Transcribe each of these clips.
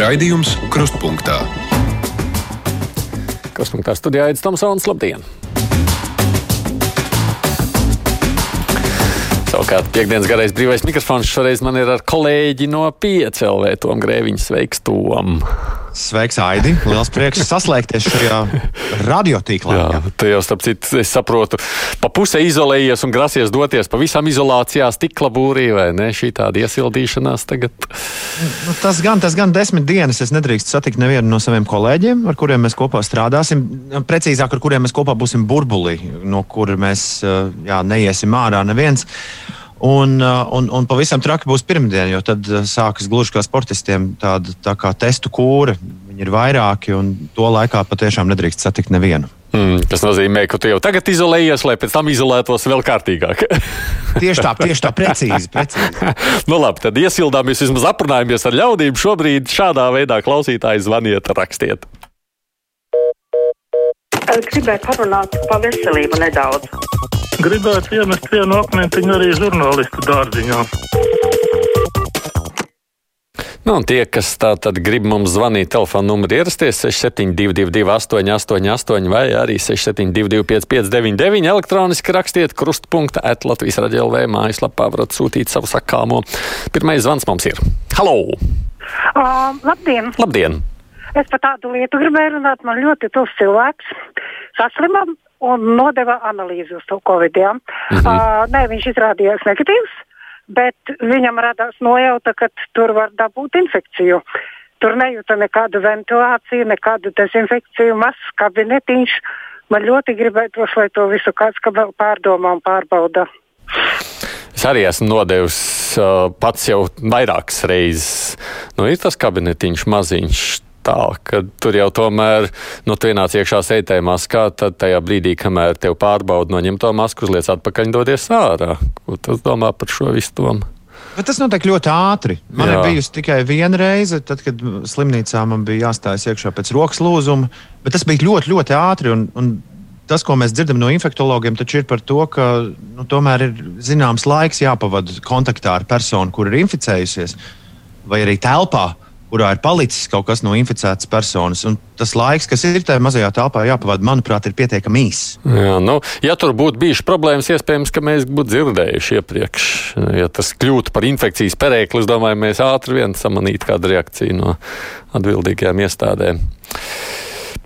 Raidījums Krustpunktā. Krustpunktā studijā Aits Tomsons. Labdien! Savukārt, piekdienas garais brīvais mikrofons šoreiz man ir ar kolēģi no PCLV, Tomu Grēviņu. Sveiks, Tom! Sveiks, Aidi! Liels prieks saslēgties šajā radiotīklā. Jā, tu jau, starp citu, es saprotu, pa pusē izolējies un grasies doties pavisam izolācijā, stikla būrī, vai ne? Šī tāda iesildīšanās tagad. Nu, tas gan, tas gan desmit dienas. Es nedrīkstu satikt nevienu no saviem kolēģiem, ar kuriem mēs kopā strādāsim. Precīzāk, ar kuriem mēs kopā būsim burbulī, no kura mēs jā, neiesim ārā neviens. Un, un, un pavisam traki būs pirmdiena, jo tad sākas gluži kā sportistiem tāda tā kā testu kūra. Viņi ir vairāki, un to laikā patiešām nedrīkst satikt nevienu. Mm, tas nozīmē, ka tu jau tagad izolējies, lai pēc tam izolētos vēl kārtīgāk. tieši tā, tieši tā, precīzi. precīzi. nu, labi, tad iesildāmies, vismaz aprunājamies ar ļaudīm. Šobrīd šādā veidā klausītāji zvaniet, rakstiet. Gribēju parunāt par veselību nedaudz. Gribētu iemest vienu akmentiņu arī žurnālistu dārziņā. Nu, tie, kas tā tad grib mums zvanīt, telefona numuri ierasties 6722, 888, vai arī 672, 559, elektroniski rakstiet krustpunkta atlatvijas raidījumā, mājaslapā varat sūtīt savu sakāmo. Pirmais zvans mums ir. Halo! Uh, labdien! Labdien! Es par tādu lietu gribēju runāt. Man ļoti tuvs cilvēks saslima un nodeva analīzi uz to covid. Ja? Mm -hmm. uh, nē, viņš izrādījās negatīvs, bet viņam radās nojauta, ka tur var dabūt infekciju. Tur nejūta nekādu ventilāciju, nekādu dezinfekciju, mazs kabinetiņš. Man ļoti gribētos, lai to visu kāds pārdomā un pārbauda. Es arī esmu nodevis uh, pats jau vairākas reizes. Nu, ir tas kabinetiņš maziņš tā, ka tur jau tomēr, nu, tu ienāc iekšā seitē maskā, tad tajā brīdī, kamēr tev pārbauda noņem to masku, uzliec atpakaļ un dodies ārā. Ko tu domā par šo visu tomu? Bet tas notiek ļoti ātri. Man Jā. ir bijusi tikai viena reize, tad, kad slimnīcā man bija jāstājas iekšā pēc rokas lūzuma, bet tas bija ļoti, ļoti ātri. Un, un tas, ko mēs dzirdam no infektuologiem, ir par to, ka nu, tomēr ir zināms laiks jāpavada kontaktā ar personu, kur ir inficējusies, vai arī telpā. Uh, kurā ir palicis kaut kas no inficētas personas. Un tas laiks, kas ir tajā mazajā telpā jāpavada, manuprāt, ir pietiekami īss. Jā, nu, ja tur būtu bijušas problēmas, iespējams, ka mēs būtu dzirdējuši iepriekš. Ja tas kļūtu par infekcijas perēkli, es domāju, mēs ātri vien samanītu kādu reakciju no atbildīgajām iestādēm.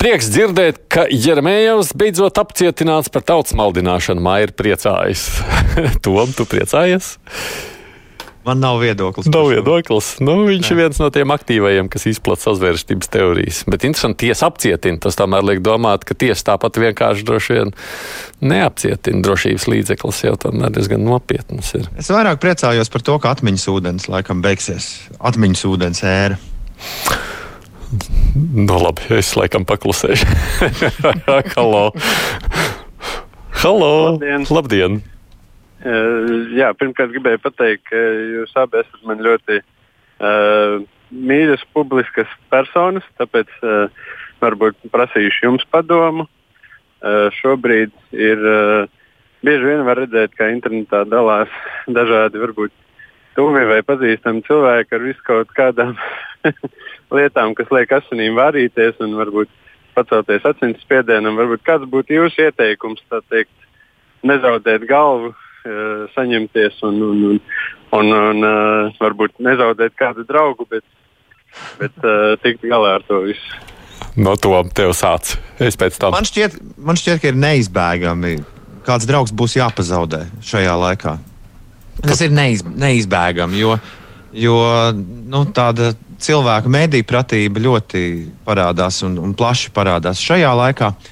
Prieks dzirdēt, ka Jeremējevs beidzot apcietināts par tautas maldināšanu. Māja ir priecājas. Tom, tu priecājies? Man nav viedoklis. Nav viedoklis. Nu, viņš Nē. ir viens no tiem aktīvajiem, kas izplatīja sazvērstības teorijas. Bet interesanti, tiesa apcietina. Tas tomēr liek domāt, ka tiesa tāpat vienkārši droši vien neapcietina drošības līdzeklis. Jau tomēr diezgan nopietnas ir. Es vairāk priecājos par to, ka atmiņas ūdens laikam beigsies. Atmiņas ūdens ēra. Nu, labi, es laikam paklusēšu. Halo! Halo! Labdien! Labdien. Uh, jā, pirmkārt, gribēju pateikt, ka jūs abi esat man ļoti uh, mīļas, publiskas personas, tāpēc uh, varbūt prasīšu jums padomu. Uh, šobrīd ir uh, bieži vien var redzēt, ka internetā dalās dažādi varbūt tuvi vai pazīstami cilvēki ar visu kaut kādām lietām, kas liek asinīm vārīties un varbūt pacelties asins spiedienam. Varbūt kāds būtu jūsu ieteikums, tā teikt, nezaudēt galvu uh, saņemties un, un, un, un, un uh, varbūt nezaudēt kādu draugu, bet, bet uh, tikt galā ar to visu. No to tev sāc. Es pēc tam. Man šķiet, man šķiet ka ir neizbēgami. Kāds draugs būs jāpazaudē šajā laikā. Tas ir neiz, neizbēgami, jo, jo nu, tāda cilvēka mediju pratība ļoti parādās un, un plaši parādās šajā laikā. Uh,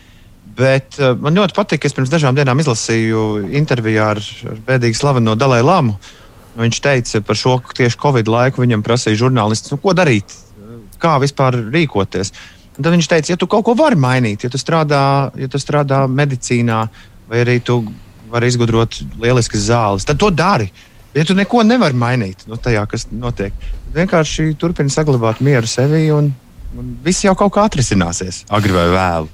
Bet uh, man ļoti patīk, ka es pirms dažām dienām izlasīju interviju ar, ar bēdīgi slaveno Dalai Lamu. Viņš teica par šo tieši Covid laiku. Viņam prasīja žurnālists, nu, ko darīt, kā vispār rīkoties. Un tad viņš teica, ja tu kaut ko vari mainīt, ja tu strādā, ja tu strādā medicīnā, vai arī tu vari izgudrot lieliskas zāles, tad to dari. Ja tu neko nevari mainīt no tajā, kas notiek, vienkārši turpini saglabāt mieru sevī un un viss jau kaut kā atrisināsies, agri vai vēlu.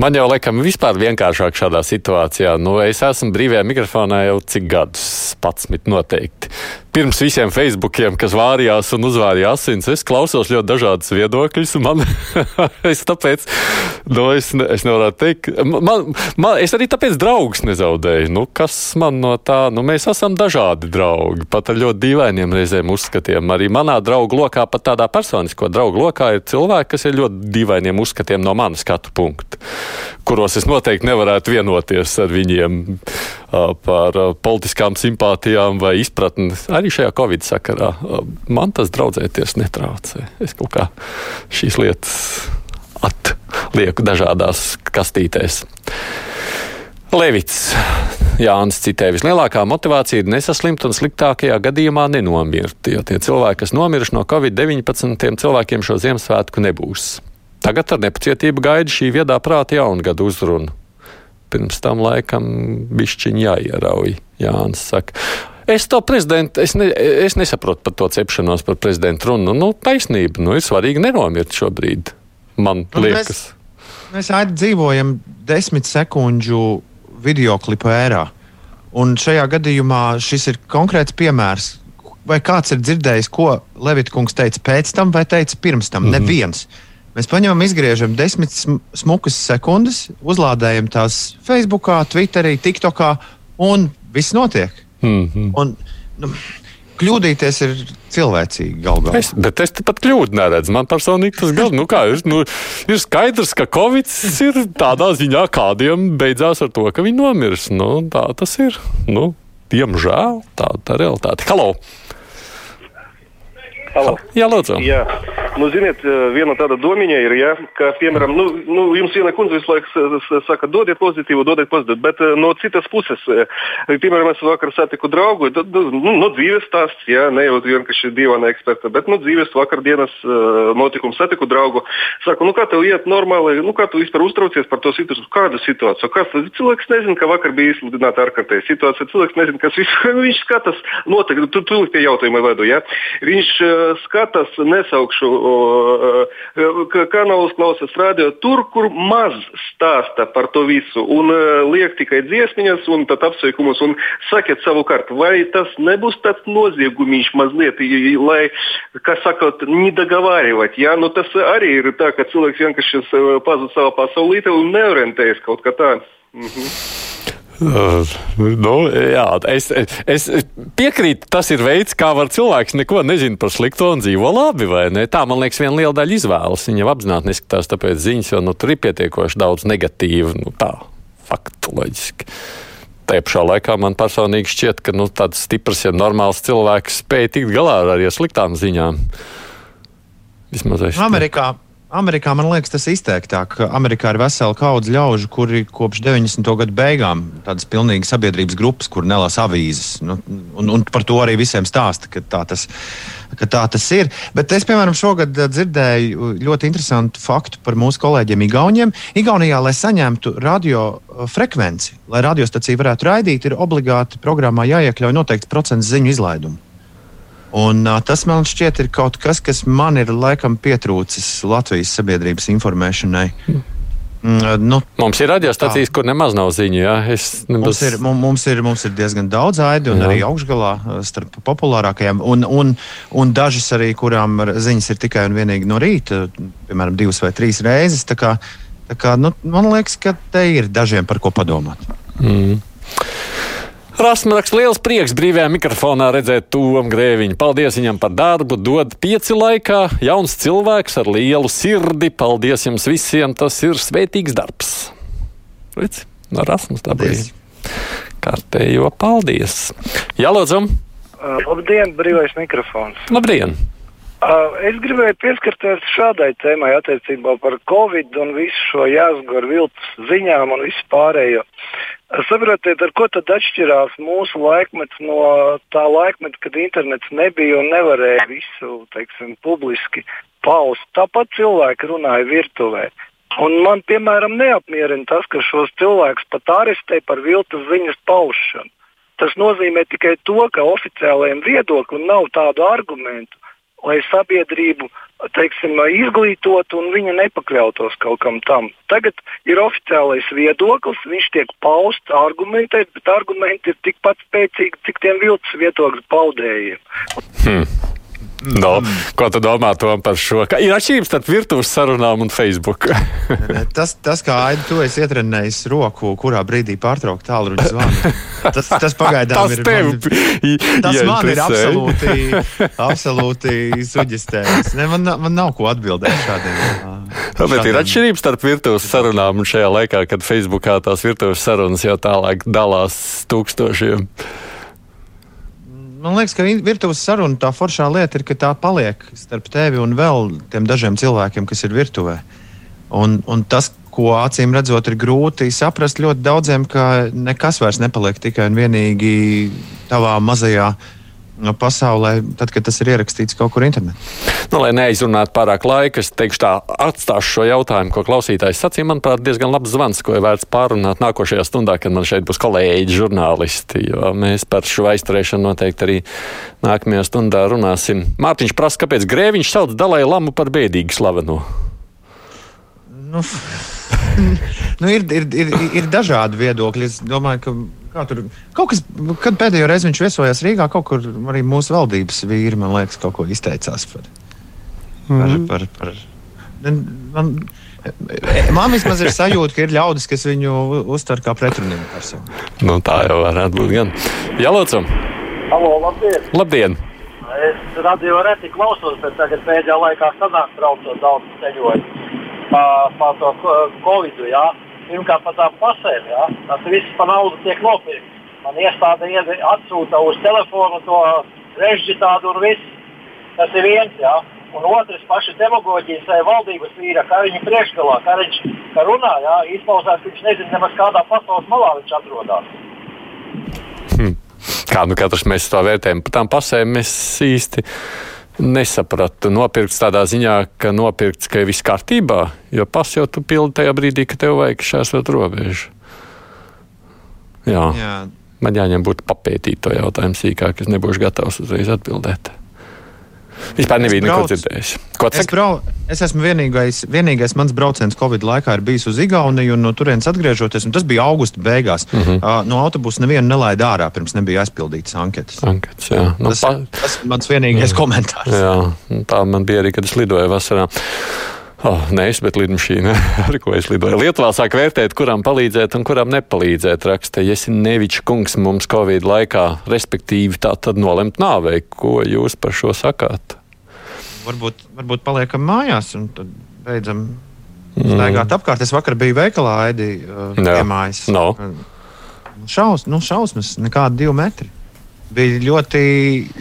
Man jau laikam vispār vienkāršāk šādā situācijā. Nu, es esmu brīvajā mikrofonā jau cik gadus, pats noteikti. Pirms visiem Facebookiem, kas vārījās un uzvārīja asins, es klausos ļoti dažādas viedokļus. Man, es tāpēc, nu, es, ne, es nevaru teikt, man, man, es arī tāpēc draugus nezaudēju. Nu, kas man no tā, nu, mēs esam dažādi draugi, pat ar ļoti dīvainiem reizēm uzskatiem. Arī manā draugu lokā, pat tādā personisko draugu lokā, ir cilvēki, kas ir ļoti dīvainiem uzskatiem no manas skatu punkta kuros es noteikti nevarētu vienoties ar viņiem par politiskām simpātijām vai izpratni arī šajā Covid sakarā. Man tas draudzēties netraucē. Es kaut kā šīs lietas atlieku dažādās kastītēs. Levits. Jānis citē, vislielākā motivācija ir nesaslimt un sliktākajā gadījumā nenomirt. Jo tie cilvēki, kas nomiruši no Covid-19, tiem cilvēkiem šo Ziemassvētku nebūs. Tagad ar nepacietību gaida šī viedā prāta jaungada uzruna. Pirms tam laikam bišķiņi jāierauj, Jānis saka. Es to prezidentu, es, ne, es nesaprotu par to cepšanos par prezidentu runu. Nu, taisnība, nu, ir svarīgi nenomirt šobrīd, man nu, liekas. Mēs, mēs dzīvojam desmit sekundžu video klipu ērā. Un šajā gadījumā šis ir konkrēts piemērs. Vai kāds ir dzirdējis, ko Levita kungs teica pēc tam, vai teica pirms tam? Mm -hmm. Neviens. Mēs paņemam, izgriežam desmit smukas sekundes, uzlādējam tās Facebook, Twitterī, TikTokā, un viss notiek. Mm -hmm. un, nu, kļūdīties ir cilvēcīgi galvā. Es, bet es pat kļūdu neredzu. Man personīgi tas gan, nu kā, ir, nu, ir skaidrs, ka Covid ir tādā ziņā, kādiem beidzās ar to, ka viņi nomirs. Nu, tā tas ir. Nu, diemžēl tā ir tā realitāte. Halo! Halo. Jā, lūdzu. Jā. Nu, ziniet, viena tāda domiņa ir, ja, ka, piemēram, nu, nu, jums viena kundze visu laiku saka, dodiet pozitīvu, dodiet pozitīvu, bet no citas puses, piemēram, es vakar satiku draugu, nu, no dzīves stāsts, ja, ne jau vienkārši dīvaina eksperta, bet no dzīves vakardienas notikumu satiku draugu. Saku, nu kā tev iet normāli, nu kā tu vispār uztraucies par to situāciju, kādu situāciju? Kas, cilvēks nezina, ka vakar bija izsludināta ārkārtēja situācija, cilvēks nezina, kas vispār, viņš skatās, noteikti, tu tūlīt pie jautājuma vedu, ja. Viņš skatās, nesaukšu kanālus klausās radio tur, kur maz stāsta par to visu un liek tikai dziesmiņas un apsveikumus un sakiet savukārt, vai tas nebūs tāds noziegumiņš mazliet, lai, kā sakot, nedagavārīvot. Ja? Nu, tas arī ir tā, ka cilvēks vienkārši pazudis savā pasaulītē un neorientējas kaut kā tādā. Mhm. Nu, jā, es, es piekrītu, tas ir veids, kā var cilvēks neko nezina par slikto un dzīvo labi. Tā, man liekas, viena liela daļa izvēlas. Viņa apzināti neskatās tāpēc ziņas, jo nu, tur ir pietiekoši daudz negatīvu, nu, tā faktu loģiski. Tajā pašā laikā man personīgi šķiet, ka nu, tāds stiprs, ja normāls cilvēks spēj tikt galā ar arī sliktām ziņām. Vismaz es. Amerikā. Ne. Amerikā man liekas, tas izteiktāk. Amerikā ir vesela kaudze ļaužu, kuri kopš 90. gadu beigām tādas pilnīgi sabiedrības grupas, kur nelasa avīzes. Nu, un, un par to arī visiem stāsta, ka tā tas, ka tā tas ir. Bet es, piemēram, šogad dzirdēju ļoti interesantu faktu par mūsu kolēģiem Igauniem. Igaunijā, lai saņemtu radio frekvenci, lai radiostacija varētu raidīt, ir obligāti programmā jāiekļauj noteikts procents ziņu izlaidumu. Un, uh, tas man šķiet, ir kaut kas, kas man ir laikam pietrūcis Latvijas sabiedrības informēšanai. Mm, nu, mums ir radiostacijas, kur nemaz nav ziņu. Ja? Es, nebūs... mums, ir, mums, ir, mums ir diezgan daudz aidu, un jā. arī augšgalā starp populārākajām. Un, un, un dažas arī, kurām ziņas ir tikai un vienīgi no rīta, piemēram, divas vai trīs reizes. Tā kā, tā kā, nu, man liekas, ka te ir dažiem par ko padomāt. Mm. Rasmaks, liels prieks brīvajā mikrofonā redzēt Tomu Grēviņu. Paldies viņam par darbu, dod pieci laikā. Jauns cilvēks ar lielu sirdi. Paldies jums visiem, tas ir svētīgs darbs. Redz, no Rasmus dabūjis. Kārtējo paldies. Jā, lūdzu. Uh, labdien, brīvais mikrofons. Labdien. Uh, es gribēju pieskarties šādai tēmai attiecībā par Covid un visu šo jāsgu ar viltus ziņām un visu pārējo. Saprotiet, ar ko tad atšķirās mūsu laikmets no tā laikmeta, kad internets nebija un nevarēja visu teiksim, publiski paust. Tāpat cilvēki runāja virtuvē. Un man, piemēram, neapmierina tas, ka šos cilvēkus pat arestē par viltus ziņas paušanu. Tas nozīmē tikai to, ka oficiālajiem viedoklim nav tādu argumentu. Lai sabiedrību teiksim, izglītotu un viņa nepakļautos kaut kam tam. Tagad ir oficiālais viedoklis, viņš tiek pausts, argumentēts, bet argumenti ir tikpat spēcīgi, cik tiem viltus viedokļu paudējiem. Hmm. No, ko tu domā par šo? Ka ir atšķirības starp virtuves sarunām un Facebook. tas, tas, kā Aida, tu esi ietrenējis roku, kurā brīdī pārtraukt tālruņa zvanu. Tas, tas pagaidām tas ir. Tev, man, tas man ir absolūti, absolūti suģistējis. Ne, man, man nav ko atbildēt šādiem. Bet ir atšķirības starp virtuves sarunām un šajā laikā, kad Facebookā tās virtuves sarunas jau tālāk dalās tūkstošiem. Man liekas, ka virtuves saruna tā foršā lieta ir, ka tā paliek starp tevi un vēl tiem dažiem cilvēkiem, kas ir virtuvē. Un, un tas, ko acīm redzot, ir grūti saprast ļoti daudziem, ka nekas vairs nepaliek tikai un vienīgi tavā mazajā pasaulē, tad, kad tas ir ierakstīts kaut kur internetā. Nu, lai neizrunātu pārāk laika, es teikšu tā, atstāšu šo jautājumu, ko klausītājs sacīja. Manuprāt, diezgan labs zvans, ko ir vērts pārunāt nākošajā stundā, kad man šeit būs kolēģi žurnālisti. Mēs par šo aizturēšanu noteikti arī nākamajā stundā runāsim. Mārtiņš prasa, kāpēc Grēviņš sauc Dalai Lamu par bēdīgu slavenu. Nu, nu, ir, ir, ir, ir dažādi viedokļi. Es domāju, ka Kā tur kaut kas, kad pēdējo reizi viņš viesojās Rīgā, kaut kur arī mūsu valdības vīri, man liekas, kaut ko izteicās par. par, mm. par, par, par man, Man vismaz ir sajūta, ka ir ļaudis, kas viņu uztver kā pretrunīgu personu. Nu, tā jau varētu būt. Gan. Jā, Lūdzu! Halo, labdien! labdien. Es radio reti klausos, bet tagad pēdējā laikā sanāk traucot daudz ceļojumu pa, pa to Covid. Jā. Pirmkārt, par tām pasēm. Ja? Tas viss par naudu tiek nopirkts. Man iestāde atsūta uz telefonu to režiģitādu un viss. Tas ir viens. Ja? Un otrs, paši demagoģijas vai valdības vīra, kā viņi priekšgalā, kā viņš kā runā, ja? izpausās, ka viņš nezina nemaz kādā pasaules malā viņš atrodas. Hmm. Kā nu katrs mēs to vērtējam, par tām pasēm mēs īsti nesapratu. Nopirkts tādā ziņā, ka nopirkts, ka viss kārtībā, jo pas jau tu pildi tajā brīdī, kad tev vajag šķērsot robežu. Jā. Jā. Man jāņem būtu papētīt to jautājumu sīkāk, es nebūšu gatavs uzreiz atbildēt. Vispār nebija neko dzirdējis. Ko es, brau, es esmu vienīgais, vienīgais mans brauciens Covid laikā ir bijis uz Igauniju, un no turienes atgriežoties, un tas bija augusta beigās. Uh -huh. uh, no autobusa nevienu nelaida ārā, pirms nebija aizpildītas anketas. Anketas, jā. Nu, tas, pa... tas ir mans vienīgais jā. komentārs. Jā, tā man bija arī, kad es lidoju vasarā. Oh, nē, es bet lidmašīna, ar ko es lidoju. Lietuvā sāk vērtēt, kuram palīdzēt un kuram nepalīdzēt. Raksta Jesnevičs kungs mums Covid laikā, respektīvi tā tad nolemt nāvei. Ko jūs par šo sakāt? Varbūt, varbūt paliekam mājās un tad beidzam mm. staigāt apkārt. Es vakar biju veikalā, Aidi, uh, pie mājas. No. Šaus, nu, šausmas, nekādi divi metri. Bija ļoti,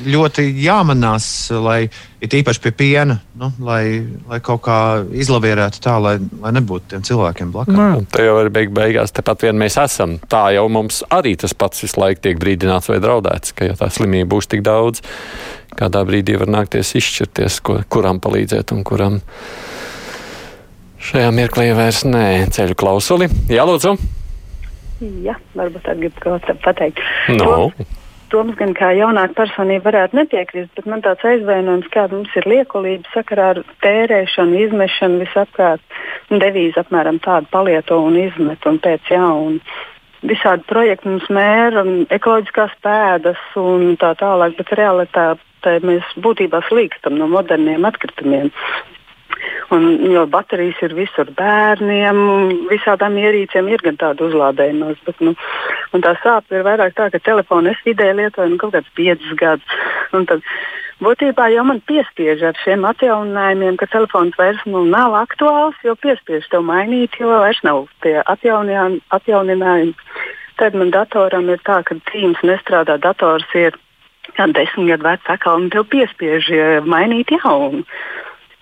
ļoti jāmanās, lai it īpaši pie piena, nu, lai, lai kaut kā izlavierētu tā, lai, lai nebūtu tiem cilvēkiem blakus. Nu, tā jau ir beig beigās, tepat vien mēs esam. Tā jau mums arī tas pats visu laiku tiek brīdināts vai draudēts, ka ja tā slimība būs tik daudz, kādā brīdī var nākties izšķirties, ko, kuram palīdzēt un kuram šajā mirklī vairs nē, ceļu klausuli. Jā, lūdzu! Jā, varbūt tā grib kaut ko pateikt. No. Toms gan kā jaunāka personība varētu nepiekrist, bet man tāds aizvainojums, kāda mums ir liekulība sakarā ar tērēšanu, izmešanu visapkārt. Devīze apmēram tāda palieto un izmet un pēc jauna visādi projekti mums mēra, ekoloģiskās pēdas un tā tālāk, bet realitātē mēs būtībā slīkstam no moderniem atkritumiem. Un, jo baterijas ir visur bērniem, visādām ierīcēm ir gan tāda uzlādējumos, bet nu, tā sāpe ir vairāk tā, ka telefonu es vidēji lietoju nu, kaut kādus piecus gadus. Būtībā jau man piespiež ar šiem atjauninājumiem, ka telefons vairs nu, nav aktuāls, jo piespiež to mainīt, jo vairs nav tie atjauninājumi. Tad man datoram ir tā, ka tīms nestrādā, dators ir desmit gadu vecs, un tev piespiež mainīt jaunu.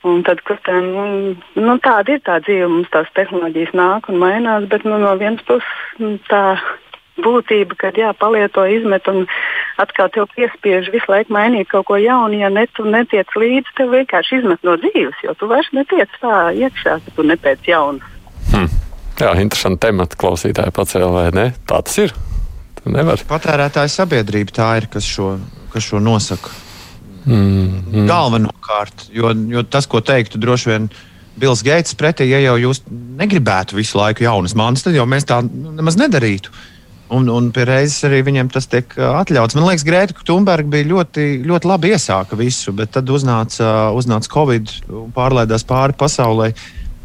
Un tad, tā, nu, nu, tāda ir tā dzīve, mums tās tehnoloģijas nāk un mainās, bet nu, no vienas puses nu, tā būtība, ka jā, palieto izmet un atkal tev piespiež visu laiku mainīt kaut ko jaunu. Ja ne, tu netiec līdzi, tev vienkārši izmet no dzīves, jo tu vairs netiec tā iekšā, ka tu nepēc jaunu. Hmm. Jā, interesanti temati klausītāji pacēla, vai ne? Tā tas ir. Patērētāja sabiedrība tā ir, kas šo, kas šo nosaka Mm, mm. Galvenokārt, jo, jo tas, ko teiktu droši vien Bills Gates pretī, ja jau jūs negribētu visu laiku jaunas manas, tad jau mēs tā nemaz nedarītu. Un, un pie reizes arī viņiem tas tiek atļauts. Man liekas, Grēta Thunberga bija ļoti, ļoti labi iesāka visu, bet tad uznāca, uznāca Covid un pārlaidās pāri pasaulē.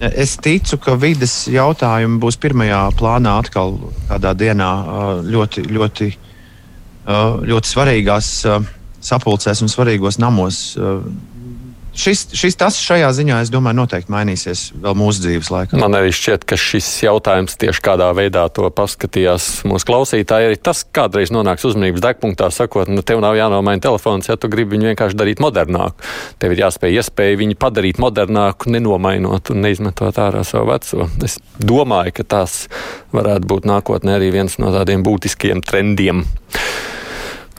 Es ticu, ka vides jautājumi būs pirmajā plānā atkal kādā dienā ļoti, ļoti, ļoti svarīgās sapulcēs un svarīgos namos šis, šis tas šajā ziņā, es domāju, noteikti mainīsies vēl mūsu dzīves laikā. Man arī šķiet, ka šis jautājums tieši kādā veidā to paskatījās mūsu klausītāji. Arī tas kādreiz nonāks uzmanības degpunktā, sakot, nu, tev nav jānomaina telefons, ja tu gribi viņu vienkārši darīt modernāku. Tev ir jāspēj iespēja viņu padarīt modernāku, nenomainot un neizmetot ārā savu veco. Es domāju, ka tas varētu būt nākotnē arī viens no tādiem būtiskiem trendiem.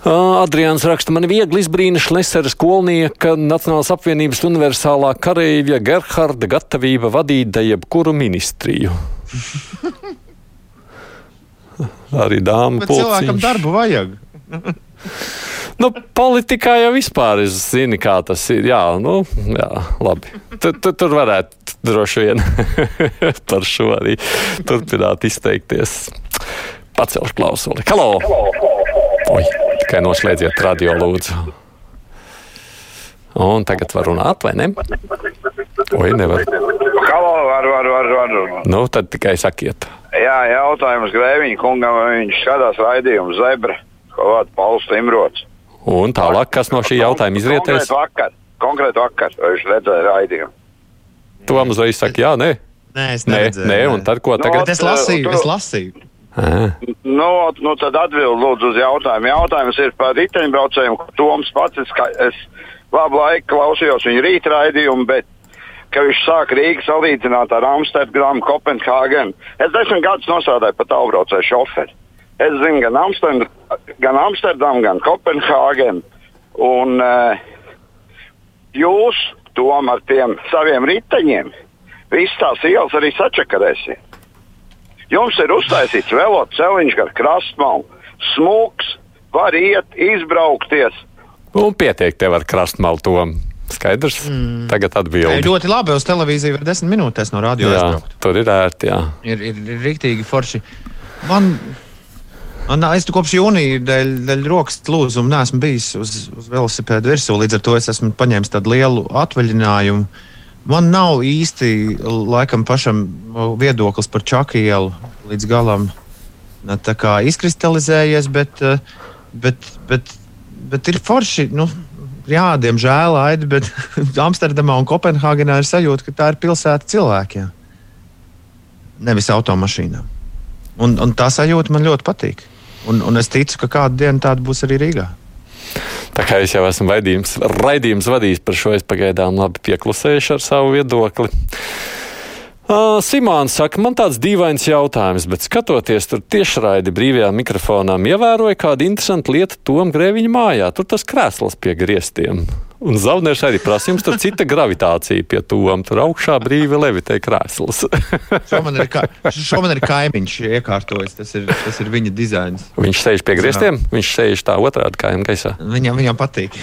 Adrians raksta, man viegli izbrīna Šlesera skolnieka Nacionālās apvienības universālā kareivja Gerharda gatavība vadīt jebkuru ministriju. Arī dāmas puses. Cilvēkam darbu vajag. nu, politikā jau vispār es zinu, kā tas ir. Jā, nu, jā labi. Tur, tur, tur varētu droši vien par šo arī turpināt izteikties. Pacelšu klausuli. Halo! Oi, tikai noslēdziet radio lūdzu. Un tagad var runāt, vai ne? Oi, nevar. Halo, var, var, var, var. Nu, tad tikai sakiet. Jā, jautājums Grēviņa kungam, vai viņš skatās raidījumu Zebra, ko vada Pauls Timrots. Un tālāk, kas no šī jautājuma izrietēs? Konkrēt vakar, konkrēt vakar, vai viņš redzēja raidījumu. Tom uzreiz saka, jā, nē. Nē, es neredzēju. Nē, nē, un tad ko tagad? No, es lasīju, es lasīju. Nu, nu, tad atbild lūdzu uz jautājumu. Jautājums ir par riteņbraucējiem. Toms pats, es, es labu laiku klausījos viņa rīta raidījumu, bet ka viņš sāk Rīgā salīdzināt ar Amsterdamu, Kopenhāgenu. Es desmit gadus nosādīju pat aubraucēju šoferi. Es zinu gan, Amsterd gan Amsterdamu, gan Kopenhāgenu. Un uh, jūs tom ar tiem saviem riteņiem visas tās ielas arī sačakarēsiet. Jums ir uztaisīts velosipēdiņš gar krastmalu, smūgs, var iet, izbraukties. Un pietiek tev ar krastmalu to. Skaidrs. Mm. Tagad atbildēsim. Ļoti labi. Uz televīziju var desmit minūtēs no radio jā, aizbraukt. Tur ir ērti. Jā. Ir, ir, ir rīktīgi forši. Man, man es kopš jūnija dēļ, dēļ rokas lūzuma neesmu bijis uz, uz velosipēda virsū. Līdz ar to es esmu paņēmis tādu lielu atvaļinājumu. Man nav īsti laikam pašam viedoklis par Čakielu līdz galam izkristalizējies, bet, eh, bet, bet, bet ir forši. Nu, Jā, diemžēl, Aidi, bet Amsterdamā un Kopenhāgenā ir sajūta, ka tā ir pilsēta cilvēkiem, nevis automašīnām. Un, un tā sajūta man ļoti patīk. Un, un es ticu, ka kādu dienu tāda būs arī Rīgā. Tā kā es jau esmu raidījums, raidījums vadījis par šo, es pagaidām labi pieklusējuši ar savu viedokli. Uh, Simons saka, man tāds dīvains jautājums, bet skatoties tur tiešraidi brīvajā mikrofonā, ievēroju kādu interesantu lietu Tom Grēviņa mājā. Tur tas krēsls pie griestiem. Un Zaudners arī prasa, jums tur cita gravitācija pie tūm, tur augšā brīvi levitē krēsls. šo, man ir, ka, šo man ir kaimiņš iekārtojis, tas ir, tas ir viņa dizains. Viņš sēž pie griestiem, viņš sēž tā otrādi kājām gaisā. Viņam, viņam patīk.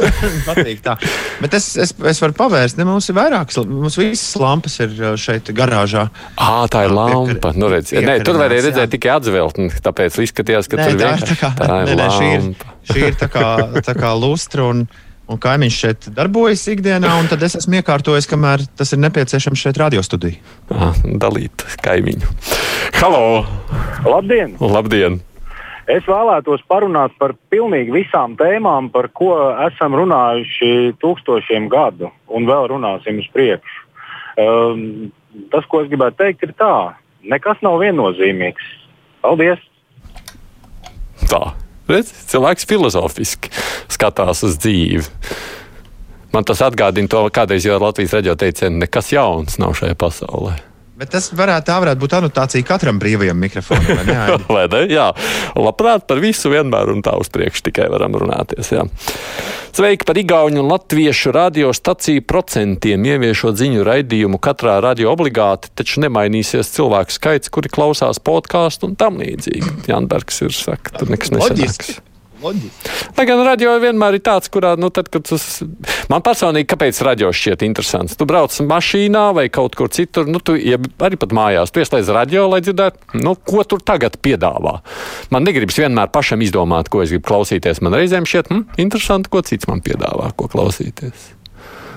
patīk tā. Bet es, es, es varu pavērst, ne, mums ir vairākas, mums visas lampas ir uh, šeit garāžā. Ā, tā ir lampa. Nu, redz, nē, tur varēja redzēt jā. tikai atzeltni, tāpēc izskatījās, ka nē, tur vienkārši tā, tā ir. Nē, nē, šī ir, šī ir tā kā, tā kā lustra. Un, Un kaimiņš šeit darbojas ikdienā, un tad es esmu iekārtojis, kamēr tas ir nepieciešams šeit, radiostudijā. Dalīt kaimiņu. Halo! Labdien! Labdien! Es vēlētos parunāt par pilnīgi visām tēmām, par ko esam runājuši tūkstošiem gadu, un vēl runāsim uz priekšu. Um, tas, ko es gribētu teikt, ir tā, nekas nav viennozīmīgs. Paldies! Tā. Redz, cilvēks filozofiski skatās uz dzīvi. Man tas atgādina to, kādreiz jau Latvijas reģio teicienu, nekas jauns nav šajā pasaulē. Bet tas varētu, varētu būt anotācija katram brīvajam mikrofonam. Vai ne? vai ne? Jā, labprāt par visu vienmēr un tā uz priekšu tikai varam runāties. Jā. Sveiki par Igaunu un Latviešu radiostaciju procentiem ieviešot ziņu raidījumu katrā radio obligāti, taču nemainīsies cilvēku skaits, kuri klausās podkāstu un tam līdzīgi. Janbergs ir saka, tur nekas nesanāks. Lai gan radio vienmēr ir tāds, kurā, nu, tad, kad tas man personīgi, kāpēc radio šķiet interesants? Tu brauc mašīnā vai kaut kur citur, nu, tu ja arī pat mājās, tu ieslēdz radio, lai dzirdētu, nu, ko tur tagad piedāvā. Man negribas vienmēr pašam izdomāt, ko es gribu klausīties. Man reizēm šķiet, hm, interesanti, ko cits man piedāvā, ko klausīties.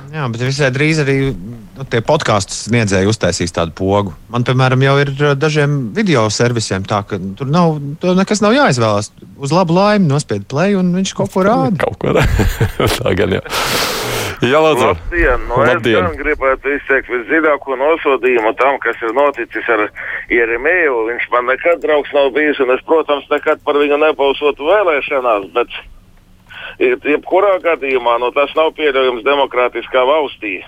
Jā, bet visai drīz arī nu, tie podkāstu sniedzēji uztaisīs tādu pogu. Man, piemēram, jau ir dažiem video servisiem tā, ka tur nav, tur nekas nav jāizvēlas. Uz labu laimi nospied play un viņš kaut ko rāda. Kaut ko rāda. tā gan jā. Jā, Lūdzu. Labdien! No Labdien. Es gribētu izteikt visdziļāko nosodījumu tam, kas ir noticis ar Jeremiju. Viņš man nekad draugs nav bijis, un es, protams, nekad par viņu nebalsotu vēlēšanās, bet jebkurā gadījumā nu, tas nav pieļaujams demokrātiskā valstī.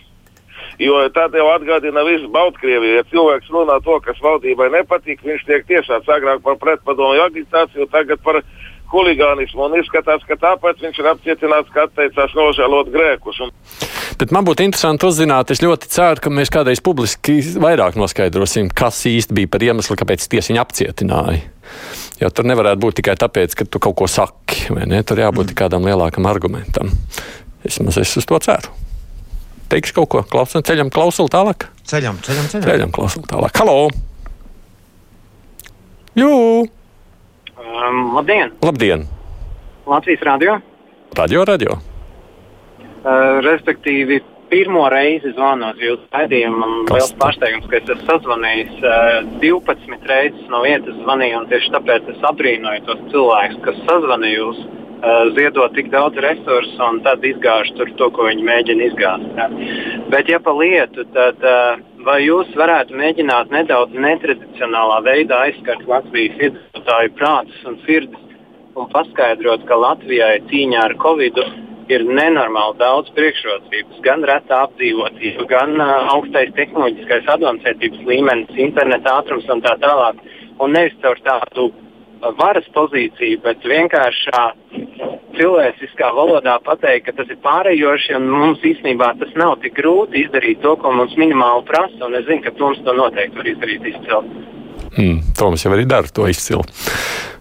Jo tad jau atgādina visu Baltkrieviju. Ja cilvēks runā to, kas valdībai nepatīk, viņš tiek tiesāts agrāk par pretpadomju agitāciju, tagad par huligānismu. Un izskatās, ka tāpēc viņš ir apcietināts, ka atteicās nožēlot grēkus. Un... Bet man būtu interesanti uzzināt, es ļoti ceru, ka mēs kādreiz publiski vairāk noskaidrosim, kas īsti bija par iemeslu, kāpēc tiesiņu apcietināja. Jo tur nevarētu būt tikai tāpēc, ka tu kaut ko saki, vai ne? Tur jābūt mm. kādam lielākam argumentam. Vismaz es uz to ceru. Teikšu kaut ko, klausām, ceļam, klausām tālāk. Ceļam, ceļam, ceļam. Ceļam, klausām tālāk. Halo! Jū! Um, labdien! Labdien! Latvijas radio! Radio, radio! Uh, respektīvi, pirmo reizi zvanot jūsu raidījumam. Liels pārsteigums, ka es esmu sazvanījis uh, eh, 12 reizes no vietas zvanīju, un tieši tāpēc es abrīnoju tos cilvēkus, kas sazvanīja jūs, uh, ziedot tik daudz resursu un tad izgāž tur to, ko viņi mēģina izgāzt. Ja. Bet, ja pa lietu, tad uh, vai jūs varētu mēģināt nedaudz netradicionālā veidā aizskart Latvijas iedzīvotāju prātus un sirdis un paskaidrot, ka Latvijai cīņā ar Covid ir nenormāli daudz priekšrocības. Gan reta apdzīvotība, gan uh, augstais tehnoloģiskais adomsētības līmenis, interneta ātrums un tā tālāk. Un nevis caur tādu varas pozīciju, bet vienkāršā cilvēciskā valodā pateikt, ka tas ir pārējoši un mums īstenībā tas nav tik grūti izdarīt to, ko mums minimāli prasa. Un es zinu, ka Toms to noteikti var izdarīt izcili. Mm, Toms jau arī dara to izcili.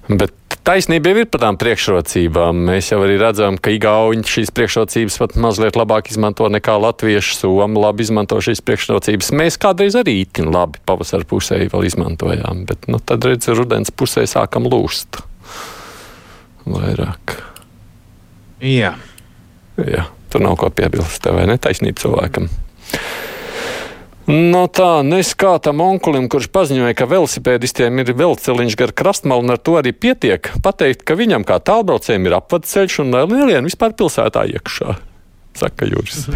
Bet taisnība jau ir par tām priekšrocībām. Mēs jau arī redzam, ka Igauni šīs priekšrocības pat mazliet labāk izmanto nekā latvieši. Somi labi izmanto šīs priekšrocības. Mēs kādreiz arī itin labi pavasara pusē vēl izmantojām, bet nu, tad redzam, rudens pusē sākam lūst vairāk. Jā. Jā, tur nav ko piebilst. Tev vai ne taisnība cilvēkam? No tā, nes kā tam onkulim, kurš paziņoja, ka velosipēdistiem ir velceliņš gar krastmalu, un ar to arī pietiek pateikt, ka viņam kā tālbraucējiem ir apvadceļš un nelielien vispār pilsētā iekšā. Saka Juris.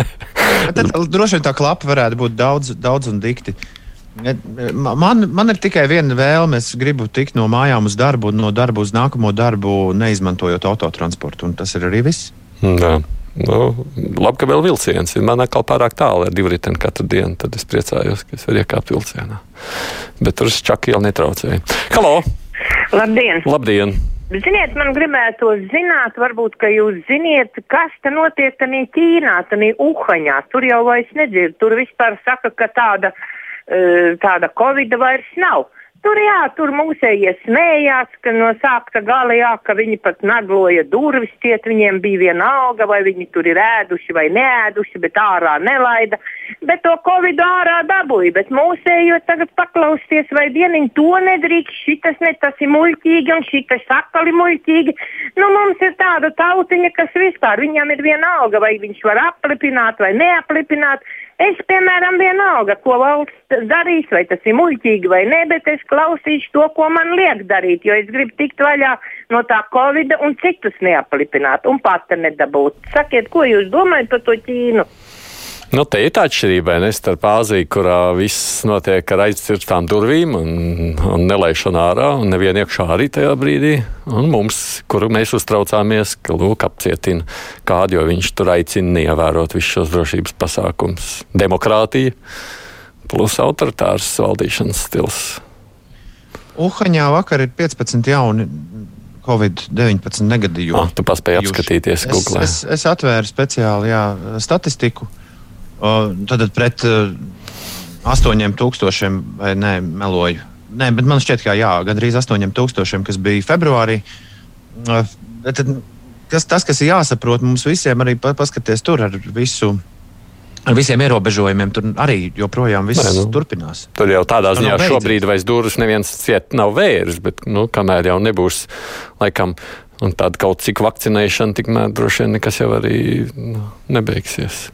tad droši vien tā klapa varētu būt daudz, daudz un dikti. Man, man ir tikai viena vēlme. Es gribu tikt no mājām uz darbu, un no darba uz nākamo darbu, neizmantojot autotransportu. Tas ir arī viss. Jā. Nu, labi, ka vēl vilciens ir. Man atkal pārāk tālu ar divriteni katru dienu. Tad es priecājos, ka es varu iekāpt vilcienā. Bet tur čaki jau netraucēja. Halo! Labdien! Labdien. Ziniet, man gribētu zināt, varbūt, ka jūs ziniet, kas te notiek tajā Ķīnā, tajā Uhaņā. Tur jau vairs nedzird. Tur vispār saka, ka tāda, eh, tāda Covid vairs nav. Tur jā, tur mūsējie smējās, ka no sākta gala jā, ka viņi pat nagloja durvis, ciet viņiem bija viena alga, vai viņi tur ir ēduši vai neēduši, bet ārā nelaida. Bet to covid ārā dabūja, bet mūsējo tagad paklausties, vai dieniņ to nedrīkst, šitas ne tas ir muļķīgi un šitas sakali muļķīgi. Nu, mums ir tāda tautiņa, kas vispār viņam ir viena alga, vai viņš var aplipināt vai neaplipināt. Es, piemēram, vienalga, ko valsts darīs, vai tas ir muļķīgi vai nē, bet es klausīšu to, ko man liek darīt, jo es gribu tikt vaļā no tā covid un citus neaplipināt un pati nedabūt. Sakiet, ko jūs domājat par to Ķīnu? Nu, te ir tā atšķirība ne, starp Āziju, kurā viss notiek ar aizcirtām durvīm un, un nelaišanu ārā, un nevienu iekšā arī tajā brīdī. Un mums, kuru mēs uztraucāmies, ka lūk, apcietina kādu, jo viņš tur aicina neievērot visus šos drošības pasākumus. Demokrātija plus autoritārs valdīšanas stils. Uhaņā vakar ir 15 jauni Covid-19 negadījumi. Ah, tu paspēji apskatīties Google. Es, es, es atvēru speciāli jā, statistiku. Tad pret astoņiem tūkstošiem, vai ne, meloju. Nē, bet man šķiet, ka jā, gandrīz astoņiem tūkstošiem, kas bija februārī. Bet, kas, tas, kas ir jāsaprot mums visiem, arī paskaties tur ar visu. Ar visiem ierobežojumiem tur arī joprojām viss Nē, nu, turpinās. Tur jau tādā ziņā šobrīd vairs durvis neviens ciet nav vērs, bet nu, kamēr jau nebūs laikam Un tāda kaut cik vakcinēšana, tikmēr droši vien nekas jau arī nu, nebeigsies.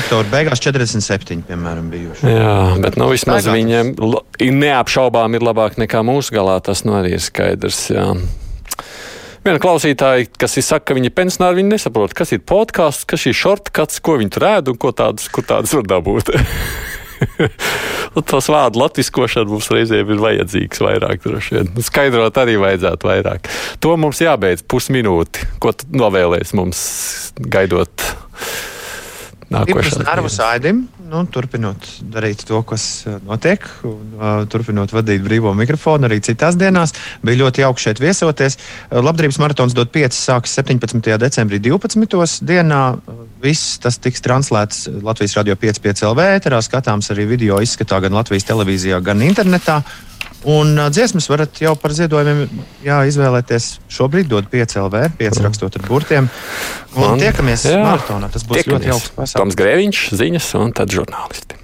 Oktobra beigās 47, piemēram, bijuši. Jā, bet nu, vismaz Staigātas. viņiem neapšaubām ir labāk nekā mūsu galā. Tas nu arī ir skaidrs. Jā. Viena klausītāja, kas ir saka, ka viņa pensionāri viņi nesaprot, kas ir podkāsts, kas ir shortcuts, ko viņi tur ēd un ko tādas, kur tādas var dabūt. Nu, tas vārdu latviskošana mums reizēm ir vajadzīgs vairāk, droši vien. Nu, skaidrot arī vajadzētu vairāk. To mums jābeidz pusminūti. Ko tu novēlēsi mums gaidot? Nākošais nervu saidim, nu, turpinot darīt to, kas uh, notiek, un uh, turpinot vadīt brīvo mikrofonu arī citās dienās. Bija ļoti jauki šeit viesoties. Uh, labdarības maratons dod 5, sākas 17. decembrī 12. dienā. Viss tas tiks translēts Latvijas radio 5,5 LV ēterā, skatāms arī video izskatā gan Latvijas televīzijā, gan internetā. Un uh, dziesmas varat jau par ziedojumiem jā, izvēlēties. Šobrīd dod 5 LV, 5 mm. rakstot ar burtiem. Un Man, tiekamies jā, maratonā. Tas būs tiekamies. ļoti jauks pasākums. Toms Grēviņš, ziņas un tad žurnālisti.